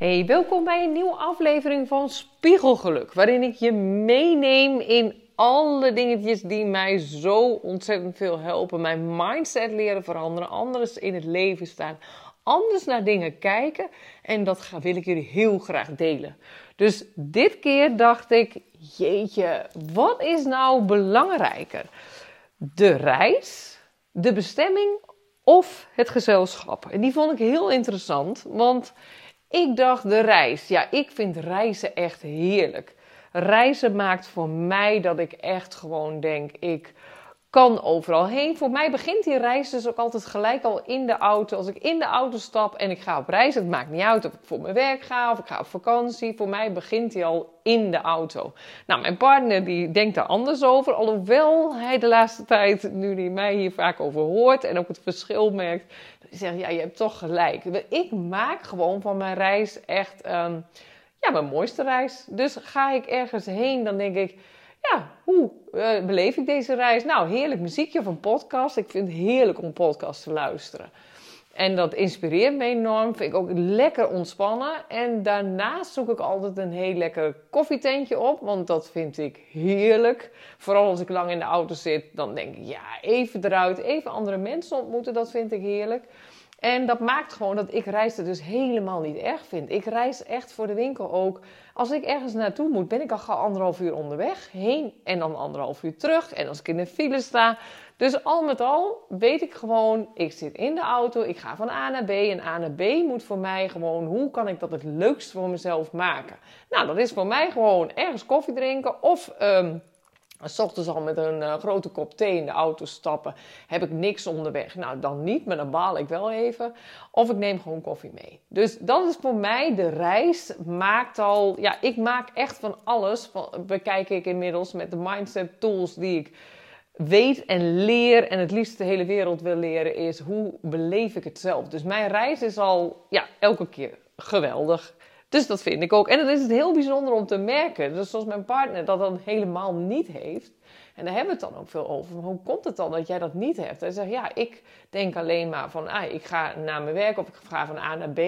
Hey, welkom bij een nieuwe aflevering van Spiegelgeluk, waarin ik je meeneem in alle dingetjes die mij zo ontzettend veel helpen. Mijn mindset leren veranderen, anders in het leven staan, anders naar dingen kijken. En dat wil ik jullie heel graag delen. Dus dit keer dacht ik, jeetje, wat is nou belangrijker? De reis, de bestemming of het gezelschap? En die vond ik heel interessant, want ik dacht de reis. Ja, ik vind reizen echt heerlijk. Reizen maakt voor mij dat ik echt gewoon denk, ik kan overal heen. Voor mij begint die reis dus ook altijd gelijk al in de auto. Als ik in de auto stap en ik ga op reis, het maakt niet uit of ik voor mijn werk ga of ik ga op vakantie. Voor mij begint die al in de auto. Nou, mijn partner die denkt daar anders over. Alhoewel hij de laatste tijd, nu hij mij hier vaak over hoort en ook het verschil merkt, zegt, ja, je hebt toch gelijk. Ik maak gewoon van mijn reis echt um, ja, mijn mooiste reis. Dus ga ik ergens heen, dan denk ik, ja, hoe uh, beleef ik deze reis? Nou, heerlijk muziekje of een podcast. Ik vind het heerlijk om podcast te luisteren. En dat inspireert me enorm. Vind ik ook lekker ontspannen. En daarnaast zoek ik altijd een heel lekker koffietentje op. Want dat vind ik heerlijk. Vooral als ik lang in de auto zit. Dan denk ik, ja, even eruit. Even andere mensen ontmoeten. Dat vind ik heerlijk. En dat maakt gewoon dat ik reizen dus helemaal niet erg vind. Ik reis echt voor de winkel ook. Als ik ergens naartoe moet, ben ik al gauw anderhalf uur onderweg. Heen en dan anderhalf uur terug. En als ik in de file sta. Dus al met al weet ik gewoon, ik zit in de auto, ik ga van A naar B. En A naar B moet voor mij gewoon, hoe kan ik dat het leukst voor mezelf maken? Nou, dat is voor mij gewoon ergens koffie drinken of... Um, S ochtends al met een uh, grote kop thee in de auto stappen. Heb ik niks onderweg? Nou, dan niet, maar dan baal ik wel even. Of ik neem gewoon koffie mee. Dus dat is voor mij de reis. Maakt al, ja, ik maak echt van alles. Van, bekijk ik inmiddels met de mindset tools die ik weet en leer. En het liefst de hele wereld wil leren, is hoe beleef ik het zelf. Dus mijn reis is al, ja, elke keer geweldig. Dus dat vind ik ook. En het is het heel bijzonder om te merken. Dus zoals mijn partner dat dan helemaal niet heeft. En daar hebben we het dan ook veel over. hoe komt het dan dat jij dat niet hebt? Hij zegt, ja, ik denk alleen maar van, ah, ik ga naar mijn werk of ik ga van A naar B.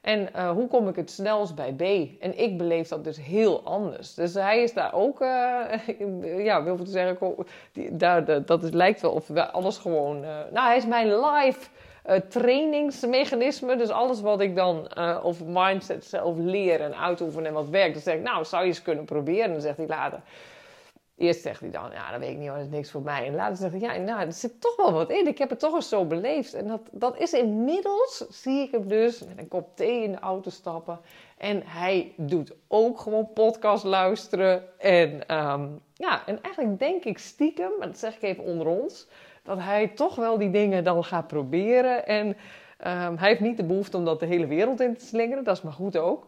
En uh, hoe kom ik het snelst bij B? En ik beleef dat dus heel anders. Dus hij is daar ook, uh, ja, wil ik zeggen, die, daar, dat lijkt wel of we alles gewoon. Uh, nou, hij is mijn live uh, trainingsmechanisme. Dus alles wat ik dan uh, over mindset zelf leer en uitoefenen en wat werkt. Dan zeg ik, nou, zou je eens kunnen proberen? dan zegt hij later. Eerst zegt hij dan, ja, dat weet ik niet, dat is niks voor mij. En later zegt hij, ja, nou, er zit toch wel wat in. Ik heb het toch eens zo beleefd. En dat, dat is inmiddels, zie ik hem dus met een kop thee in de auto stappen. En hij doet ook gewoon podcast luisteren. En, um, ja, en eigenlijk denk ik stiekem, maar dat zeg ik even onder ons dat hij toch wel die dingen dan gaat proberen. En um, hij heeft niet de behoefte om dat de hele wereld in te slingeren. Dat is maar goed ook.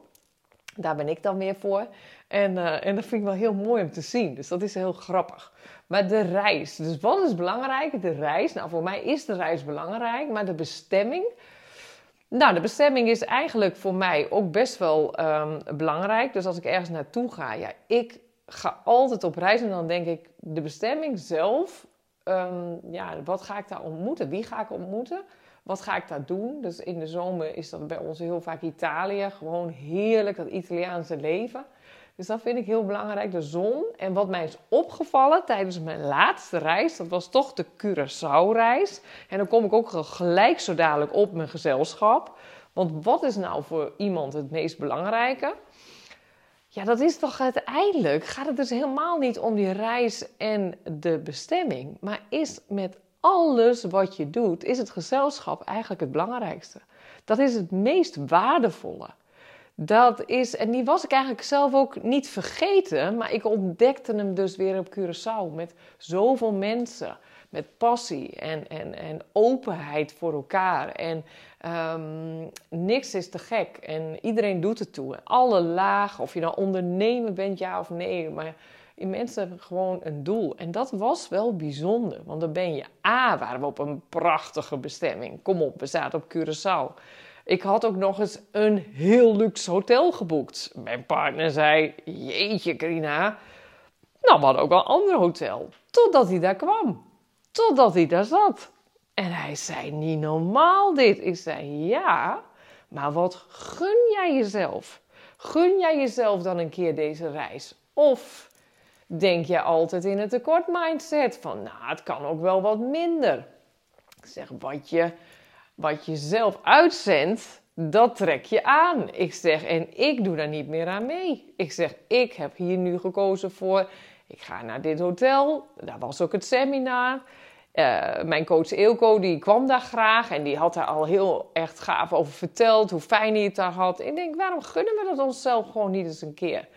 Daar ben ik dan weer voor. En, uh, en dat vind ik wel heel mooi om te zien. Dus dat is heel grappig. Maar de reis. Dus wat is belangrijk? De reis. Nou, voor mij is de reis belangrijk. Maar de bestemming. Nou, de bestemming is eigenlijk voor mij ook best wel um, belangrijk. Dus als ik ergens naartoe ga, ja, ik ga altijd op reis en dan denk ik, de bestemming zelf um, ja, wat ga ik daar ontmoeten? Wie ga ik ontmoeten? Wat ga ik daar doen? Dus in de zomer is dat bij ons heel vaak Italië. Gewoon heerlijk, dat Italiaanse leven. Dus dat vind ik heel belangrijk, de zon. En wat mij is opgevallen tijdens mijn laatste reis, dat was toch de Curaçao-reis. En dan kom ik ook gelijk zo dadelijk op mijn gezelschap. Want wat is nou voor iemand het meest belangrijke? Ja, dat is toch uiteindelijk gaat het dus helemaal niet om die reis en de bestemming, maar is met alles wat je doet, is het gezelschap eigenlijk het belangrijkste. Dat is het meest waardevolle. Dat is, en die was ik eigenlijk zelf ook niet vergeten, maar ik ontdekte hem dus weer op Curaçao met zoveel mensen met passie en, en, en openheid voor elkaar. En um, niks is te gek en iedereen doet het toe. Alle lagen, of je nou ondernemer bent, ja of nee, maar mensen hebben gewoon een doel. En dat was wel bijzonder, want dan ben je A, waren we op een prachtige bestemming. Kom op, we zaten op Curaçao. Ik had ook nog eens een heel luxe hotel geboekt. Mijn partner zei: Jeetje, Karina. Nou, we hadden ook wel een ander hotel. Totdat hij daar kwam. Totdat hij daar zat. En hij zei, niet normaal dit. Ik zei, ja, Maar wat gun jij jezelf? Gun jij jezelf dan een keer deze reis? Of denk je altijd in het tekort mindset van, nou, het kan ook wel wat minder. Ik zeg, wat je, wat je zelf uitzendt, dat trek je aan. Ik zeg, en ik doe daar niet meer aan mee. Ik zeg, ik heb hier nu gekozen voor, ik ga naar dit hotel, daar was ook het seminar. Uh, mijn coach Eelco die kwam daar graag en die had daar al heel echt gaaf over verteld hoe fijn hij het daar had. ik denk, waarom gunnen we dat onszelf gewoon niet eens een keer?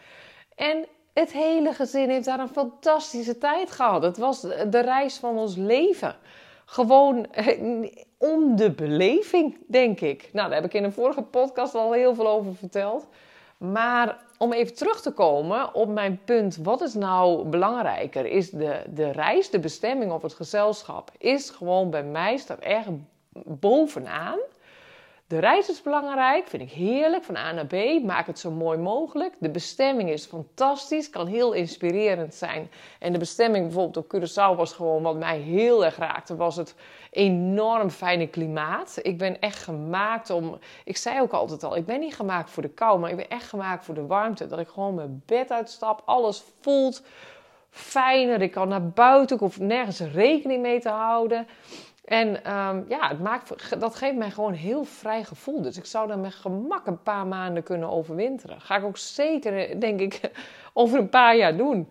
En het hele gezin heeft daar een fantastische tijd gehad. Het was de reis van ons leven. Gewoon eh, om de beleving, denk ik. Nou, daar heb ik in een vorige podcast al heel veel over verteld. Maar om even terug te komen op mijn punt, wat is nou belangrijker? Is de, de reis, de bestemming of het gezelschap? Is gewoon bij mij staat erg bovenaan. De reis is belangrijk, vind ik heerlijk, van A naar B. Maak het zo mooi mogelijk. De bestemming is fantastisch, kan heel inspirerend zijn. En de bestemming bijvoorbeeld op Curaçao was gewoon wat mij heel erg raakte, was het enorm fijne klimaat. Ik ben echt gemaakt om, ik zei ook altijd al, ik ben niet gemaakt voor de kou, maar ik ben echt gemaakt voor de warmte. Dat ik gewoon mijn bed uitstap, alles voelt fijner. Ik kan naar buiten, ik hoef nergens rekening mee te houden. En ehm, ja, het maakt, dat geeft mij gewoon een heel vrij gevoel. Dus ik zou daar met gemak een paar maanden kunnen overwinteren. Ga ik ook zeker, denk ik, over een paar jaar doen.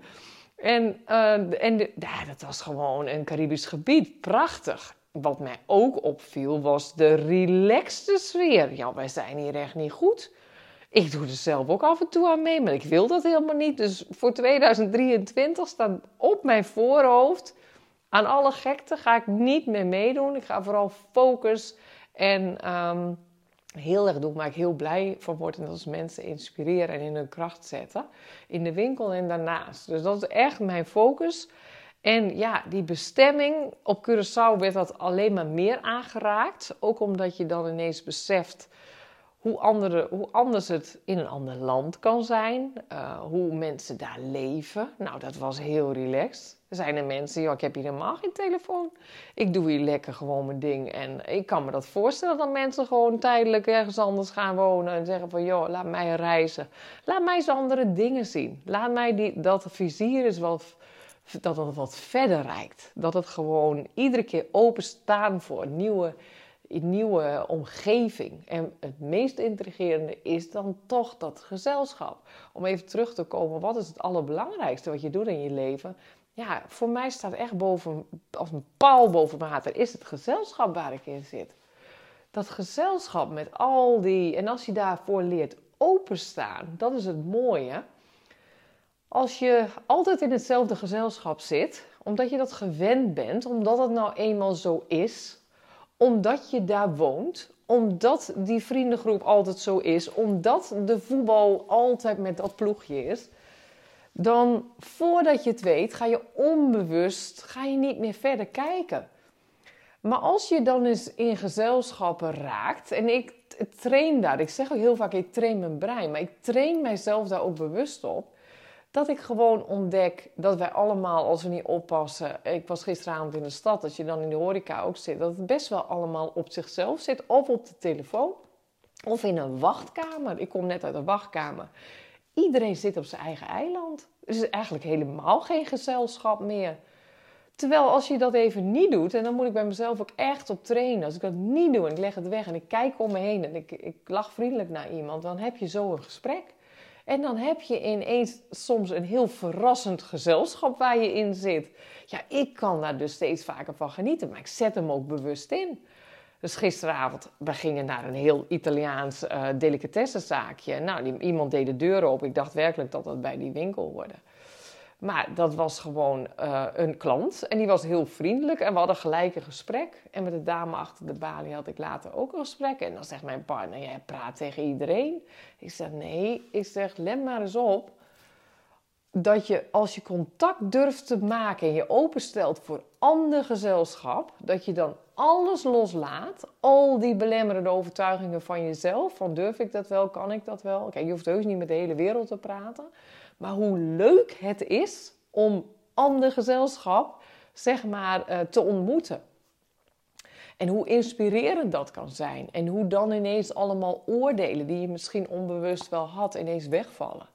En, uh, en ja, dat was gewoon een Caribisch gebied. Prachtig. Wat mij ook opviel was de relaxte sfeer. Ja, wij zijn hier echt niet goed. Ik doe er zelf ook af en toe aan mee, maar ik wil dat helemaal niet. Dus voor 2023 staat op mijn voorhoofd aan alle gekte ga ik niet meer meedoen. Ik ga vooral focus en um, heel erg doen waar ik heel blij van word. En dat is mensen inspireren en in hun kracht zetten. In de winkel en daarnaast. Dus dat is echt mijn focus. En ja, die bestemming op Curaçao werd dat alleen maar meer aangeraakt. Ook omdat je dan ineens beseft hoe, andere, hoe anders het in een ander land kan zijn. Uh, hoe mensen daar leven. Nou, dat was heel relaxed. Zijn er mensen, ik heb hier helemaal geen telefoon. Ik doe hier lekker gewoon mijn ding. En ik kan me dat voorstellen dat mensen gewoon tijdelijk ergens anders gaan wonen. En zeggen van, joh, laat mij reizen. Laat mij eens andere dingen zien. Laat mij die, dat vizier is wat, dat wat verder reikt. Dat het gewoon iedere keer openstaan voor nieuwe nieuwe omgeving. En het meest intrigerende is dan toch dat gezelschap. Om even terug te komen, wat is het allerbelangrijkste wat je doet in je leven? Ja, voor mij staat echt boven, als een paal boven water, is het gezelschap waar ik in zit. Dat gezelschap met al die, en als je daarvoor leert openstaan, dat is het mooie. Als je altijd in hetzelfde gezelschap zit, omdat je dat gewend bent, omdat het nou eenmaal zo is, omdat je daar woont, omdat die vriendengroep altijd zo is, omdat de voetbal altijd met dat ploegje is, dan voordat je het weet, ga je onbewust, ga je niet meer verder kijken. Maar als je dan eens in gezelschappen raakt, en ik train daar, ik zeg ook heel vaak, ik train mijn brein, maar ik train mijzelf daar ook bewust op dat ik gewoon ontdek dat wij allemaal, als we niet oppassen. Ik was gisteravond in de stad, als je dan in de horeca ook zit, dat het best wel allemaal op zichzelf zit. Of op de telefoon, of in een wachtkamer. Ik kom net uit een wachtkamer. Iedereen zit op zijn eigen eiland. Er is eigenlijk helemaal geen gezelschap meer. Terwijl als je dat even niet doet, en dan moet ik bij mezelf ook echt op trainen. Als ik dat niet doe en ik leg het weg en ik kijk om me heen en ik, ik lach vriendelijk naar iemand, dan heb je zo een gesprek. En dan heb je ineens soms een heel verrassend gezelschap waar je in zit. Ja, ik kan daar dus steeds vaker van genieten, maar ik zet hem ook bewust in. Dus gisteravond, we gingen naar een heel Italiaans uh, delicatessenzaakje. Nou, iemand deed de deur open. Ik dacht werkelijk dat dat bij die winkel hoorde. Maar dat was gewoon uh, een klant en die was heel vriendelijk en we hadden gelijk een gesprek. En met de dame achter de balie had ik later ook een gesprek. En dan zegt mijn partner, jij praat tegen iedereen. Ik zeg, nee, ik zeg, let maar eens op dat je als je contact durft te maken en je openstelt voor ander gezelschap, dat je dan alles loslaat, al die belemmerende overtuigingen van jezelf, van durf ik dat wel, kan ik dat wel. Kijk, je hoeft heus niet met de hele wereld te praten, maar hoe leuk het is om ander gezelschap, zeg maar, eh, te ontmoeten. En hoe inspirerend dat kan zijn. En hoe dan ineens allemaal oordelen die je misschien onbewust wel had, ineens wegvallen.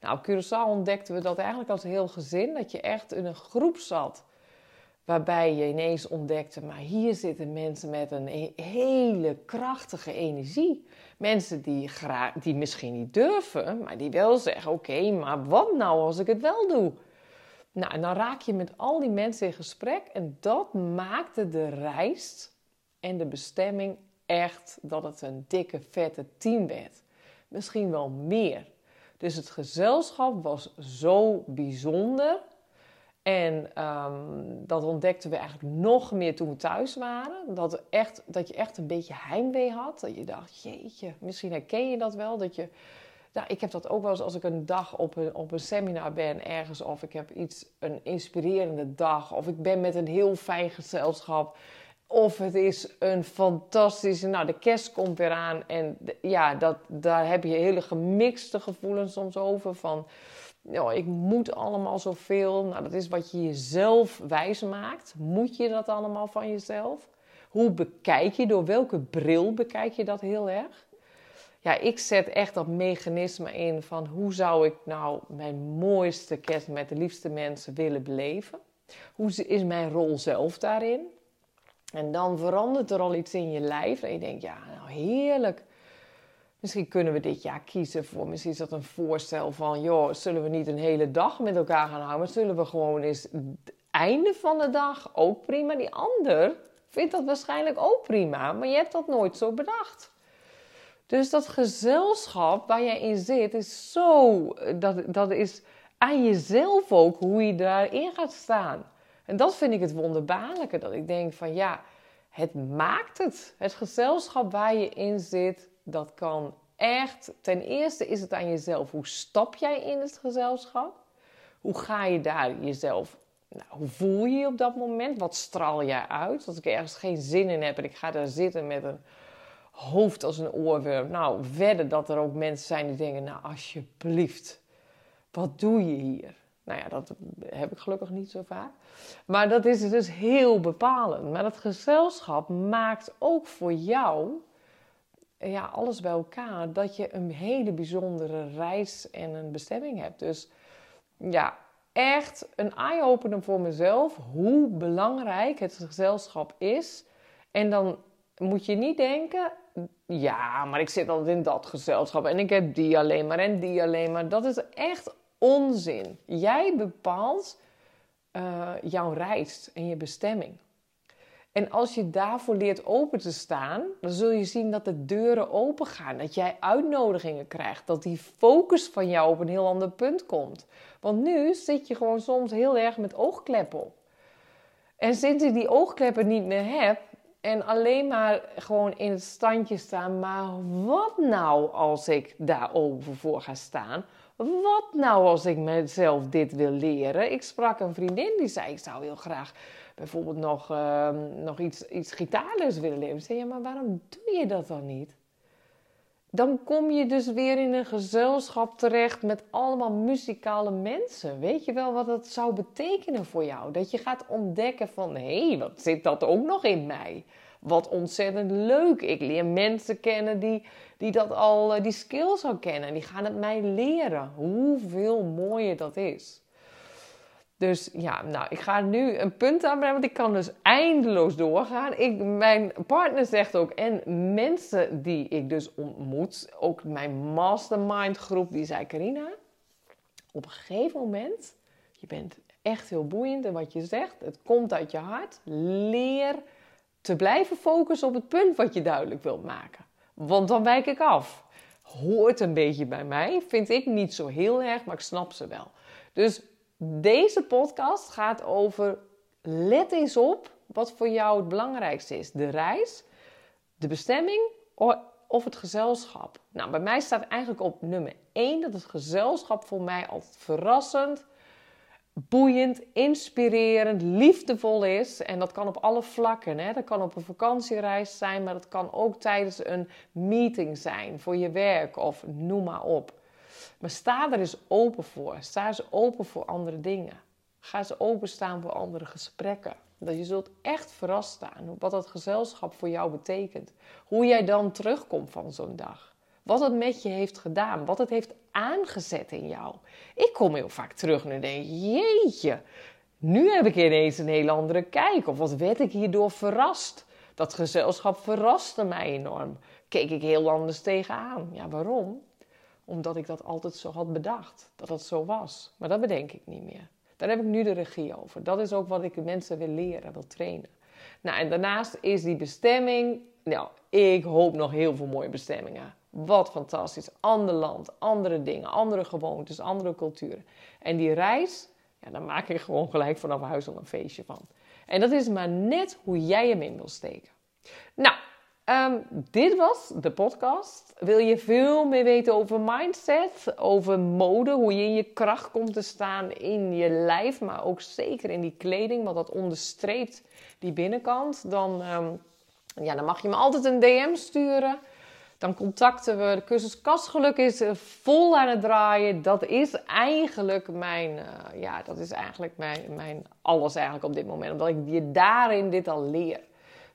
Nou, op Curaçao ontdekten we dat eigenlijk als heel gezin. Dat je echt in een groep zat. Waarbij je ineens ontdekte, maar hier zitten mensen met een hele krachtige energie. Mensen die, die misschien niet durven, maar die wel zeggen: Oké, maar wat nou als ik het wel doe? Nou, en dan raak je met al die mensen in gesprek en dat maakte de reis en de bestemming echt dat het een dikke, vette team werd. Misschien wel meer. Dus het gezelschap was zo bijzonder. En ehm, dat ontdekten we eigenlijk nog meer toen we thuis waren. Dat, echt, dat je echt een beetje heimwee had. Dat je dacht, jeetje, misschien herken je dat wel. Dat je, nou, ik heb dat ook wel eens als ik een dag op een, op een seminar ben ergens. Of ik heb iets, een inspirerende dag. Of ik ben met een heel fijn gezelschap. Of het is een fantastische. Nou, de kerst komt weer aan. En ja, dat, daar heb je hele gemixte gevoelens soms over. Van, nou, ik moet allemaal zoveel. Nou, dat is wat je jezelf wijs maakt. Moet je dat allemaal van jezelf? Hoe bekijk je, door welke bril bekijk je dat heel erg? Ja, ik zet echt dat mechanisme in van hoe zou ik nou mijn mooiste kerst met de liefste mensen willen beleven? Hoe is mijn rol zelf daarin? En dan verandert er al iets in je lijf. En je denkt, ja, nou heerlijk. Misschien kunnen we dit jaar kiezen voor, misschien is dat een voorstel van, joh, zullen we niet een hele dag met elkaar gaan houden, maar zullen we gewoon eens het einde van de dag ook prima. Die ander vindt dat waarschijnlijk ook prima, maar je hebt dat nooit zo bedacht. Dus dat gezelschap waar jij in zit is zo, dat, dat is aan jezelf ook hoe je daarin gaat staan. En dat vind ik het wonderbaarlijke. Dat ik denk van ja, het maakt het. Het gezelschap waar je in zit, dat kan echt. Ten eerste is het aan jezelf. Hoe stap jij in het gezelschap? Hoe ga je daar jezelf. Nou, hoe voel je je op dat moment? Wat straal jij uit? Als ik ergens geen zin in heb en ik ga daar zitten met een hoofd als een oorworm. Nou, verder dat er ook mensen zijn die denken: Nou, alsjeblieft, wat doe je hier? Nou ja, dat heb ik gelukkig niet zo vaak. Maar dat is dus heel bepalend. Maar dat gezelschap maakt ook voor jou ja, alles bij elkaar dat je een hele bijzondere reis en een bestemming hebt. Dus ja, echt een eye-opener voor mezelf hoe belangrijk het gezelschap is. En dan moet je niet denken, ja, maar ik zit altijd in dat gezelschap en ik heb die alleen maar en die alleen maar. Dat is echt onzin. Jij bepaalt uh, jouw reis en je bestemming. En als je daarvoor leert open te staan, dan zul je zien dat de deuren open gaan. Dat jij uitnodigingen krijgt. Dat die focus van jou op een heel ander punt komt. Want nu zit je gewoon soms heel erg met oogkleppen op. En sinds ik die oogkleppen niet meer heb en alleen maar gewoon in het standje staan, maar wat nou als ik daar open voor ga staan? Wat nou als ik mezelf dit wil leren? Ik sprak een vriendin die zei: Ik zou heel graag bijvoorbeeld nog, uh, nog iets, iets willen leren. Ik zei: Ja, maar waarom doe je dat dan niet? Dan kom je dus weer in een gezelschap terecht met allemaal muzikale mensen. Weet je wel wat dat zou betekenen voor jou? Dat je gaat ontdekken van, hé, hey, wat zit dat ook nog in mij? Wat ontzettend leuk. Ik leer mensen kennen die, die dat al, eh, die skills al kennen. Die gaan het mij leren. Hoeveel mooier dat is. Dus ja, nou, ik ga nu een punt aanbrengen, want ik kan dus eindeloos doorgaan. Ik, mijn partner zegt ook, en mensen die ik dus ontmoet, ook mijn mastermind groep, die zei, Carina, op een gegeven moment, je bent echt heel boeiend en wat je zegt, het komt uit je hart. Leer te blijven focussen op het punt wat je duidelijk wilt maken. Want dan wijk ik af. Hoort een beetje bij mij. Vind ik niet zo heel erg, maar ik snap ze wel. Dus deze podcast gaat over. Let eens op wat voor jou het belangrijkste is: de reis, de bestemming of het gezelschap. Nou, bij mij staat eigenlijk op nummer 1 dat het gezelschap voor mij altijd verrassend, boeiend, inspirerend, liefdevol is. En dat kan op alle vlakken. Hè? Dat kan op een vakantiereis zijn, maar dat kan ook tijdens een meeting zijn voor je werk of noem maar op. Maar sta er eens open voor. Sta eens open voor andere dingen. Ga eens openstaan voor andere gesprekken. Dat je zult echt verrast staan wat dat gezelschap voor jou betekent. Hoe jij dan terugkomt van zo'n dag. Wat het met je heeft gedaan. Wat het heeft aangezet in jou. Ik kom heel vaak terug en denk: jeetje, nu heb ik ineens een hele andere kijk. Of wat werd ik hierdoor verrast? Dat gezelschap verraste mij enorm. Keek ik heel anders tegenaan. Ja, waarom? Omdat ik dat altijd zo had bedacht. Dat het zo was. Maar dat bedenk ik niet meer. Daar heb ik nu de regie over. Dat is ook wat ik mensen wil leren, wil trainen. Nou, en daarnaast is die bestemming. Nou, ik hoop nog heel veel mooie bestemmingen. Wat fantastisch. Ander land, andere dingen, andere gewoontes, andere culturen. En die reis, ja, daar maak ik gewoon gelijk vanaf huis al een feestje van. En dat is maar net hoe jij hem in wil steken. Nou, ehm, dit was de podcast. Wil je veel meer weten over mindset, over mode, hoe je in je kracht komt te staan in je lijf, maar ook zeker in die kleding, want dat onderstreept die binnenkant, dan, ehm, ja, dan mag je me altijd een DM sturen. Dan contacten we. De cursus Kastgeluk is eh, vol aan het draaien. Dat is eigenlijk mijn, uh, ja, dat is eigenlijk mijn, mijn alles eigenlijk op dit moment. Omdat ik je daarin dit al leer.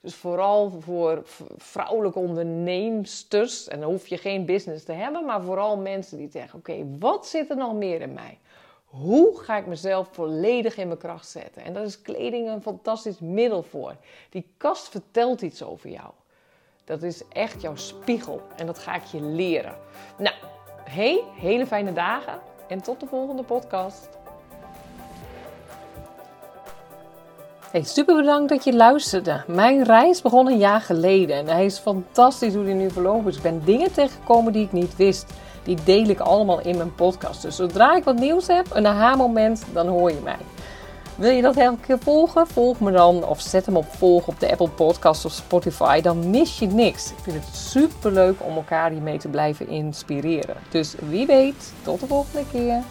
Dus vooral voor vrouwelijke onderneemsters. En dan hoef je geen business te hebben. Maar vooral mensen die zeggen, oké, wat zit er nog meer in mij? Hoe ga ik mezelf volledig in mijn kracht zetten? En daar is kleding een fantastisch middel voor. Die kast vertelt iets over jou. Dat is echt jouw spiegel en dat ga ik je leren. Nou, hey, hele fijne dagen en tot de volgende podcast. Hey, super bedankt dat je luisterde. Mijn reis begon een jaar geleden en hij is fantastisch hoe die nu verlopen is. Ik ben dingen tegengekomen die ik niet wist. Die deel ik allemaal in mijn podcast. Dus zodra ik wat nieuws heb, een aha-moment, dan hoor je mij. Wil je dat elke keer volgen? Volg me dan of zet hem op volg op de Apple Podcast of Spotify. Dan mis je niks. Ik vind het super leuk om elkaar hiermee te blijven inspireren. Dus wie weet, tot de volgende keer.